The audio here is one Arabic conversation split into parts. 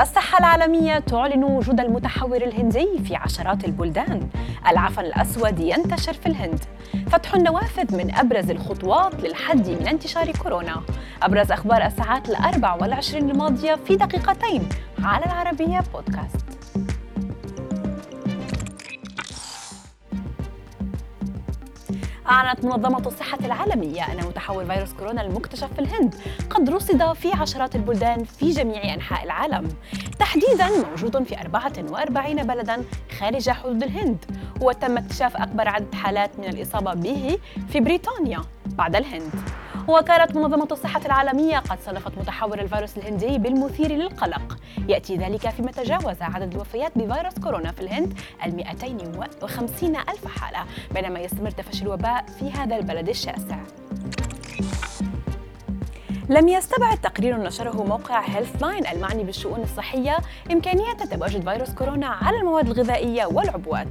الصحة العالمية تعلن وجود المتحور الهندي في عشرات البلدان. العفن الأسود ينتشر في الهند. فتح النوافذ من أبرز الخطوات للحد من انتشار كورونا. أبرز أخبار الساعات الأربع والعشرين الماضية في دقيقتين على العربية بودكاست. أعلنت منظمة الصحة العالمية أن متحور فيروس كورونا المكتشف في الهند. قد رصد في عشرات البلدان في جميع أنحاء العالم. تحديدا موجود في 44 بلدا خارج حدود الهند. وتم اكتشاف أكبر عدد حالات من الإصابة به في بريطانيا بعد الهند. وكانت منظمة الصحة العالمية قد صنفت متحور الفيروس الهندي بالمثير للقلق. يأتي ذلك فيما تجاوز عدد الوفيات بفيروس كورونا في الهند ال 250 ألف حالة بينما يستمر تفشي الوباء في هذا البلد الشاسع. لم يستبعد تقرير نشره موقع Healthline المعني بالشؤون الصحية إمكانية تواجد فيروس كورونا على المواد الغذائية والعبوات.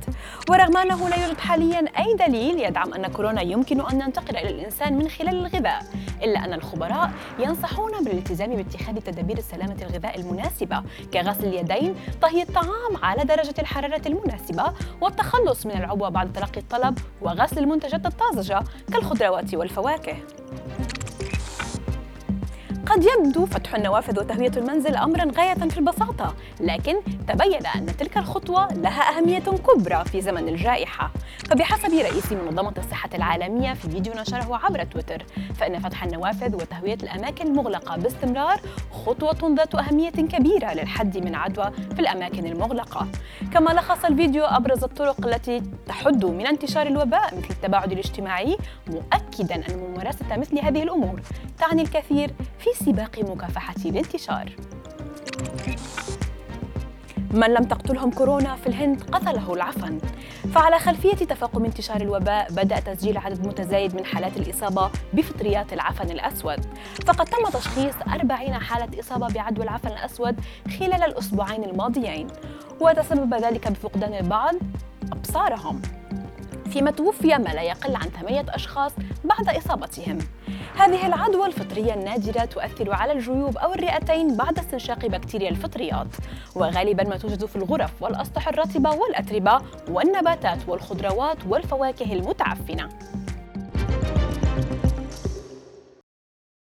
ورغم أنه لا يوجد حاليا أي دليل يدعم أن كورونا يمكن أن ينتقل إلى الإنسان من خلال الغذاء إلا أن الخبراء ينصحون بالالتزام باتخاذ تدابير السلامة الغذاء المناسبة كغسل اليدين طهي الطعام على درجة الحرارة المناسبة والتخلص من العبوة بعد تلقي الطلب وغسل المنتجات الطازجة كالخضروات والفواكه. قد يبدو فتح النوافذ وتهوية المنزل أمرا غاية في البساطة لكن تبين أن تلك الخطوة لها أهمية كبرى في زمن الجائحة. فبحسب رئيس منظمة الصحة العالمية في فيديو نشره عبر تويتر فإن فتح النوافذ وتهوية الأماكن المغلقة باستمرار خطوة ذات أهمية كبيرة للحد من عدوى في الأماكن المغلقة. كما لخص الفيديو أبرز الطرق التي تحد من انتشار الوباء مثل التباعد الاجتماعي مؤكدا أن ممارسة مثل هذه الأمور تعني الكثير في سباق مكافحة الانتشار من لم تقتلهم كورونا في الهند قتله العفن. فعلى خلفية تفاقم انتشار الوباء بدأ تسجيل عدد متزايد من حالات الإصابة بفطريات العفن الأسود. فقد تم تشخيص 40 حالة إصابة بعدوى العفن الأسود خلال الأسبوعين الماضيين. وتسبب ذلك بفقدان البعض أبصارهم. فيما توفي ما لا يقل عن ثمانية أشخاص بعد إصابتهم. هذه العدوى الفطرية النادرة تؤثر على الجيوب أو الرئتين بعد استنشاق بكتيريا الفطريات. وغالبا ما توجد في الغرف والأسطح الرطبة والأتربة والنباتات والخضروات والفواكه المتعفنة.